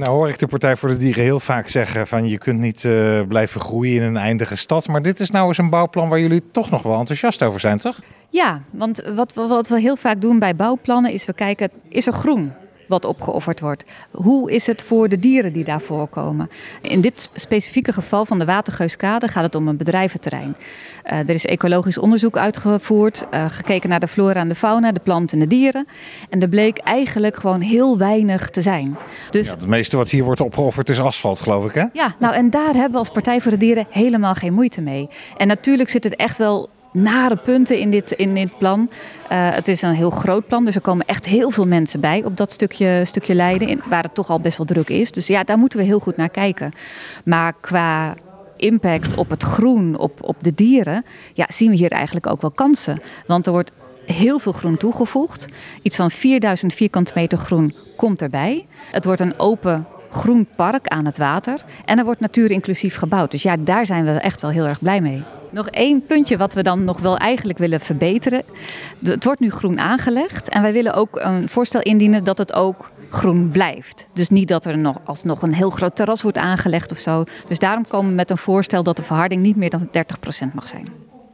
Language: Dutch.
Nou hoor ik de Partij voor de Dieren heel vaak zeggen van je kunt niet uh, blijven groeien in een eindige stad. Maar dit is nou eens een bouwplan waar jullie toch nog wel enthousiast over zijn, toch? Ja, want wat, wat we heel vaak doen bij bouwplannen is we kijken, is er groen? Wat opgeofferd wordt. Hoe is het voor de dieren die daar voorkomen? In dit specifieke geval van de Watergeuskade gaat het om een bedrijventerrein. Uh, er is ecologisch onderzoek uitgevoerd, uh, gekeken naar de flora en de fauna, de planten en de dieren. En er bleek eigenlijk gewoon heel weinig te zijn. Dus, ja, het meeste wat hier wordt opgeofferd is asfalt, geloof ik, hè? Ja, nou en daar hebben we als Partij voor de Dieren helemaal geen moeite mee. En natuurlijk zit het echt wel nare punten in dit, in dit plan. Uh, het is een heel groot plan, dus er komen echt heel veel mensen bij op dat stukje, stukje Leiden, waar het toch al best wel druk is. Dus ja, daar moeten we heel goed naar kijken. Maar qua impact op het groen, op, op de dieren, ja, zien we hier eigenlijk ook wel kansen. Want er wordt heel veel groen toegevoegd. Iets van 4000 vierkante meter groen komt erbij. Het wordt een open groen park aan het water. En er wordt natuur inclusief gebouwd. Dus ja, daar zijn we echt wel heel erg blij mee. Nog één puntje wat we dan nog wel eigenlijk willen verbeteren. Het wordt nu groen aangelegd. En wij willen ook een voorstel indienen dat het ook groen blijft. Dus niet dat er nog alsnog een heel groot terras wordt aangelegd of zo. Dus daarom komen we met een voorstel dat de verharding niet meer dan 30% mag zijn.